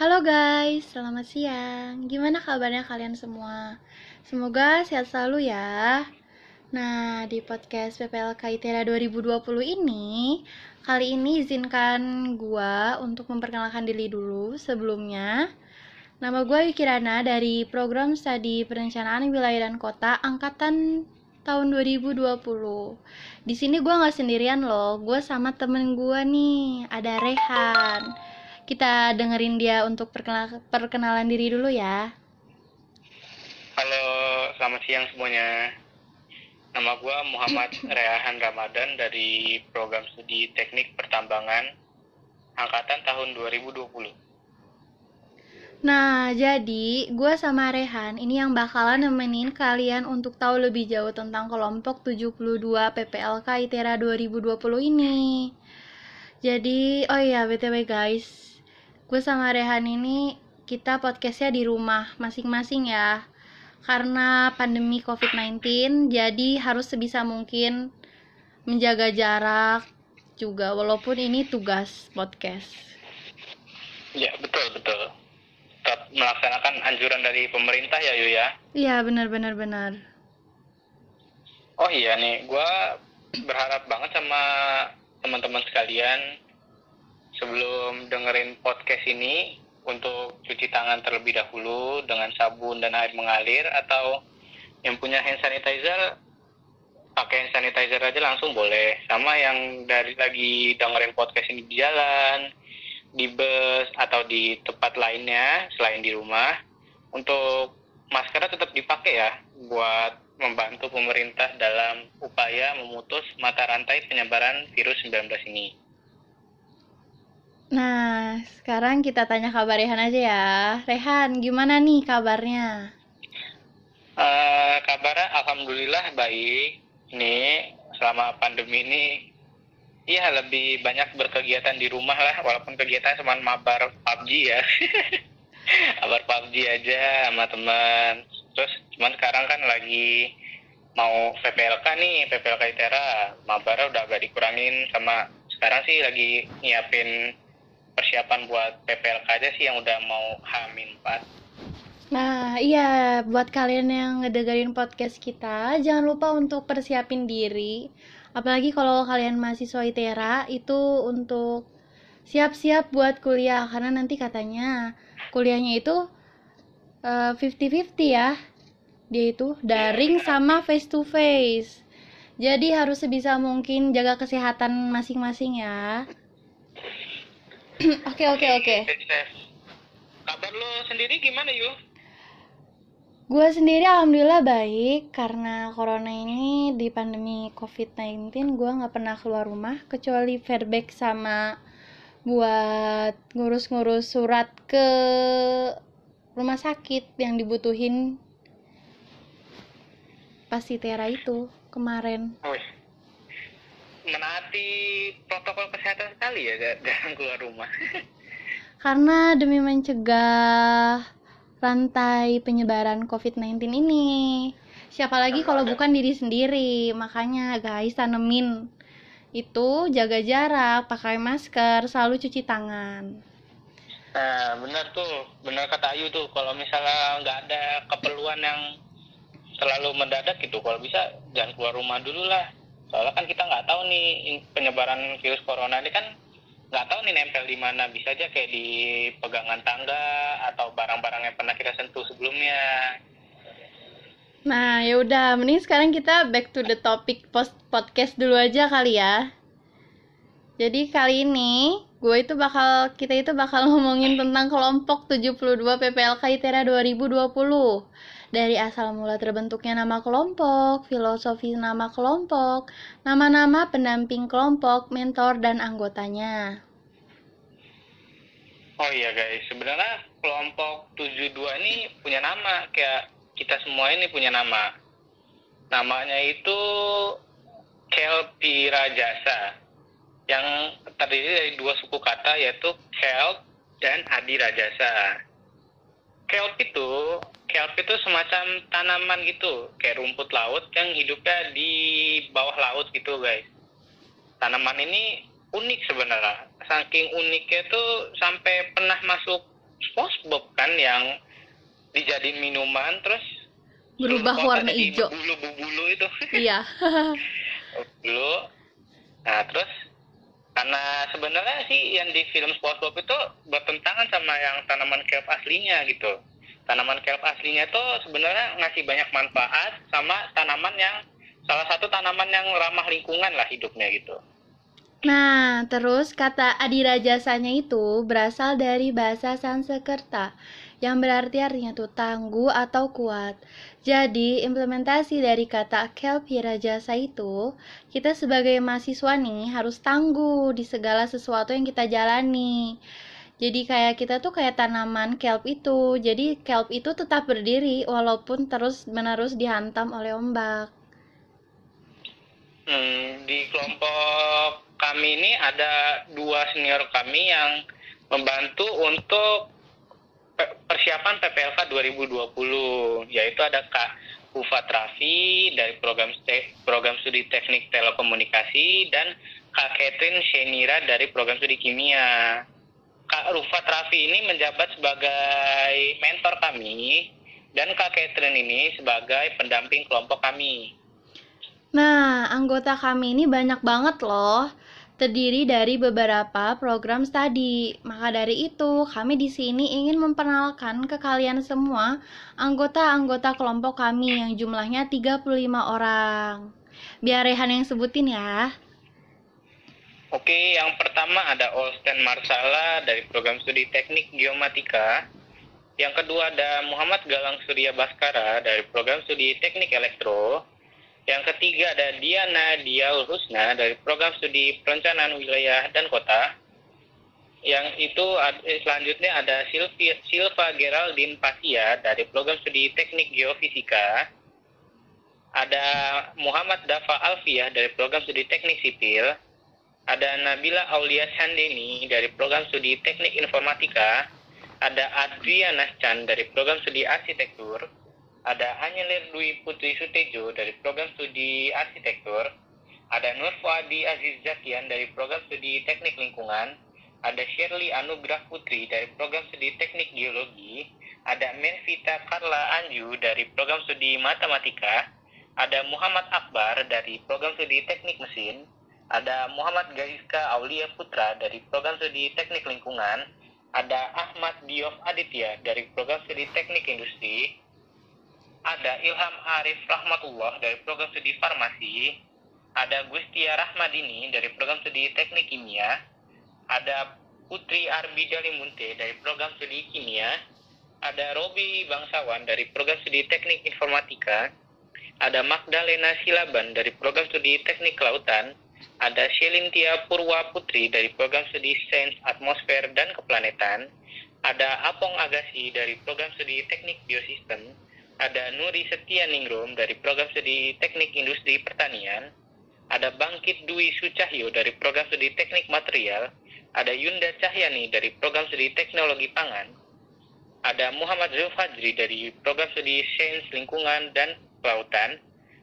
Halo guys, selamat siang. Gimana kabarnya kalian semua? Semoga sehat selalu ya. Nah, di podcast PPLK ITERA 2020 ini, kali ini izinkan gua untuk memperkenalkan diri dulu sebelumnya. Nama gue Yukirana dari program studi perencanaan wilayah dan kota angkatan tahun 2020. Di sini gue nggak sendirian loh, gue sama temen gue nih, ada Rehan. Kita dengerin dia untuk perkenal perkenalan diri dulu ya. Halo, selamat siang semuanya. Nama gue Muhammad Rehan Ramadan dari program studi teknik pertambangan angkatan tahun 2020. Nah, jadi gue sama Rehan ini yang bakalan nemenin kalian untuk tahu lebih jauh tentang kelompok 72 PPLK ITERA 2020 ini. Jadi, oh iya BTW guys, gue sama Rehan ini kita podcastnya di rumah masing-masing ya karena pandemi COVID-19 jadi harus sebisa mungkin menjaga jarak juga walaupun ini tugas podcast Ya, betul, betul. Tetap melaksanakan anjuran dari pemerintah ya, Yu ya. iya benar benar benar Oh iya nih, gue berharap banget sama teman-teman sekalian sebelum dengerin podcast ini untuk cuci tangan terlebih dahulu dengan sabun dan air mengalir atau yang punya hand sanitizer pakai hand sanitizer aja langsung boleh sama yang dari lagi dengerin podcast ini di jalan di bus atau di tempat lainnya selain di rumah untuk maskernya tetap dipakai ya buat membantu pemerintah dalam upaya memutus mata rantai penyebaran virus 19 ini. Nah sekarang kita tanya kabar Rehan aja ya Rehan gimana nih kabarnya Eh, kabarnya alhamdulillah baik. Nih selama pandemi ini iya lebih banyak berkegiatan di rumah lah walaupun kegiatan cuma mabar PUBG ya. mabar PUBG aja sama teman. Terus cuman sekarang kan lagi mau PPLK nih, PPLK ITERA. Mabarnya udah agak dikurangin sama sekarang sih lagi nyiapin persiapan buat PPLK aja sih yang udah mau H-4. Nah, iya, buat kalian yang ngedengerin podcast kita, jangan lupa untuk persiapin diri. Apalagi kalau kalian mahasiswa ITERA, itu untuk siap-siap buat kuliah. Karena nanti katanya kuliahnya itu eh, 50-50 ya. Dia itu daring sama face to face. Jadi harus sebisa mungkin jaga kesehatan masing-masing ya. Oke, oke, oke. Kabar lo sendiri gimana yuk? Gue sendiri alhamdulillah baik karena corona ini di pandemi COVID-19 gue nggak pernah keluar rumah kecuali fairback sama buat ngurus-ngurus surat ke rumah sakit yang dibutuhin pas Tera itu kemarin. Wih, menaati protokol kesehatan sekali ya, jarang keluar rumah. Karena demi mencegah rantai penyebaran COVID-19 ini. Siapa lagi kalau bukan diri sendiri? Makanya guys, tanemin itu jaga jarak, pakai masker, selalu cuci tangan. Nah, benar tuh, benar kata Ayu tuh, kalau misalnya nggak ada keperluan yang terlalu mendadak gitu, kalau bisa jangan keluar rumah dulu lah. Soalnya kan kita nggak tahu nih penyebaran virus corona ini kan nggak tahu nih nempel di mana, bisa aja kayak di pegangan tangga atau barang-barang yang pernah kita sentuh sebelumnya. Nah, ya udah, mending sekarang kita back to the topic post podcast dulu aja kali ya. Jadi kali ini gue itu bakal kita itu bakal ngomongin tentang kelompok 72 PPLK ITERA 2020. Dari asal mula terbentuknya nama kelompok, filosofi nama kelompok, nama-nama pendamping kelompok, mentor dan anggotanya. Oh iya guys, sebenarnya kelompok 72 ini punya nama kayak kita semua ini punya nama. Namanya itu Kelpi Rajasa yang terdiri dari dua suku kata yaitu Kelp dan Adi Rajasa. Kelp itu kelp itu semacam tanaman gitu, kayak rumput laut yang hidupnya di bawah laut gitu guys. Tanaman ini unik sebenarnya. Saking uniknya tuh sampai pernah masuk SpongeBob kan yang dijadiin minuman terus berubah warna hijau bulu-bulu itu iya dulu nah terus karena sebenarnya sih yang di film SpongeBob itu bertentangan sama yang tanaman kelp aslinya gitu tanaman kelp aslinya itu sebenarnya ngasih banyak manfaat sama tanaman yang salah satu tanaman yang ramah lingkungan lah hidupnya gitu Nah, terus kata adirajasanya itu berasal dari bahasa Sanskerta yang berarti artinya tuh tangguh atau kuat. Jadi, implementasi dari kata Kelpirajasa itu, kita sebagai mahasiswa nih harus tangguh di segala sesuatu yang kita jalani. Jadi kayak kita tuh kayak tanaman kelp itu. Jadi kelp itu tetap berdiri walaupun terus-menerus dihantam oleh ombak. Hmm, di kelompok kami ini ada dua senior kami yang membantu untuk persiapan PPLK 2020, yaitu ada Kak Ufa Trafi dari program program studi teknik telekomunikasi dan Kak Catherine Shenira dari program studi kimia. Kak Rufa Trafi ini menjabat sebagai mentor kami dan Kak Catherine ini sebagai pendamping kelompok kami. Nah, anggota kami ini banyak banget loh. Terdiri dari beberapa program studi. Maka dari itu, kami di sini ingin memperkenalkan ke kalian semua anggota-anggota kelompok kami yang jumlahnya 35 orang. Biar Rehan yang sebutin ya. Oke, yang pertama ada Olsten Marsala dari program studi teknik geomatika. Yang kedua ada Muhammad Galang Surya Baskara dari program studi teknik elektro. Yang ketiga ada Diana Diaul Husna dari program studi perencanaan wilayah dan kota. Yang itu eh, selanjutnya ada Silvi, Silva Geraldine Pasia dari program studi teknik geofisika. Ada Muhammad Dafa Alfiah dari program studi teknik sipil. Ada Nabila Aulia Sandeni dari program studi teknik informatika. Ada Adriana Chan dari program studi arsitektur. Ada Anyelir Dwi Putri Sutejo dari program studi arsitektur. Ada Nur Fuadi Aziz Zakian dari program studi teknik lingkungan. Ada Shirley Anugrah Putri dari program studi teknik geologi. Ada Menvita Carla Anju dari program studi matematika. Ada Muhammad Akbar dari program studi teknik mesin. Ada Muhammad Gaiska Aulia Putra dari program studi teknik lingkungan. Ada Ahmad Diof Aditya dari program studi teknik industri. Ada Ilham Arif Rahmatullah dari program studi farmasi. Ada Gustia Rahmadini dari program studi teknik kimia. Ada Putri Arbi Dalimunte dari program studi kimia. Ada Robi Bangsawan dari program studi teknik informatika. Ada Magdalena Silaban dari program studi teknik kelautan. Ada Shelintia Purwa Putri dari program studi Sains Atmosfer dan Keplanetan. Ada Apong Agassi dari program studi teknik biosistem. Ada Nuri Setia Ningrum dari program studi teknik industri pertanian. Ada Bangkit Dwi Sucahyo dari program studi teknik material. Ada Yunda Cahyani dari program studi teknologi pangan. Ada Muhammad Zulfajri dari program studi Sains Lingkungan dan Kelautan.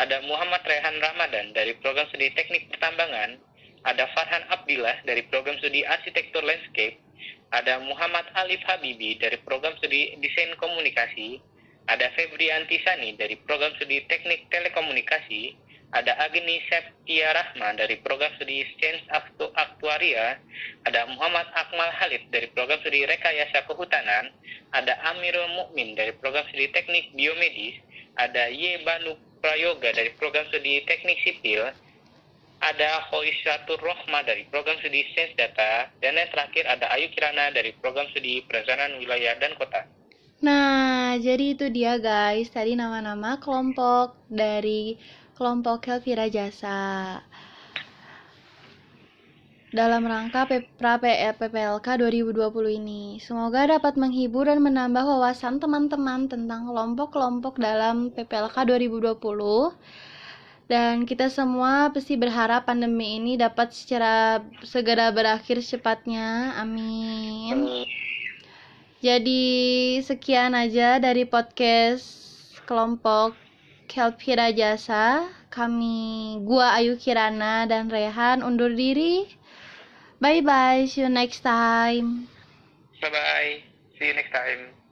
Ada Muhammad Rehan Ramadan dari program studi teknik pertambangan. Ada Farhan Abdillah dari program studi arsitektur landscape. Ada Muhammad Alif Habibi dari program studi desain komunikasi. Ada Febri Antisani dari program studi teknik telekomunikasi. Ada Agni Septia Rahma dari program studi Sains Aktu Aktuaria. Ada Muhammad Akmal Halid dari program studi Rekayasa Kehutanan. Ada Amirul Mukmin dari program studi teknik biomedis. Ada Y Banu Prayoga dari program studi teknik sipil. Ada Khoisatur Rohma dari program studi Sains Data. Dan yang terakhir ada Ayu Kirana dari program studi perencanaan wilayah dan kota. Nah, jadi itu dia guys, tadi nama-nama kelompok dari kelompok Kelvira Jasa. Dalam rangka pra PPLK 2020 ini, semoga dapat menghibur dan menambah wawasan teman-teman tentang kelompok-kelompok dalam PPLK 2020. Dan kita semua pasti berharap pandemi ini dapat secara segera berakhir secepatnya. Amin. Jadi sekian aja dari podcast kelompok Kelpira Jasa. Kami gua Ayu Kirana dan Rehan undur diri. Bye bye, see you next time. Bye bye. See you next time.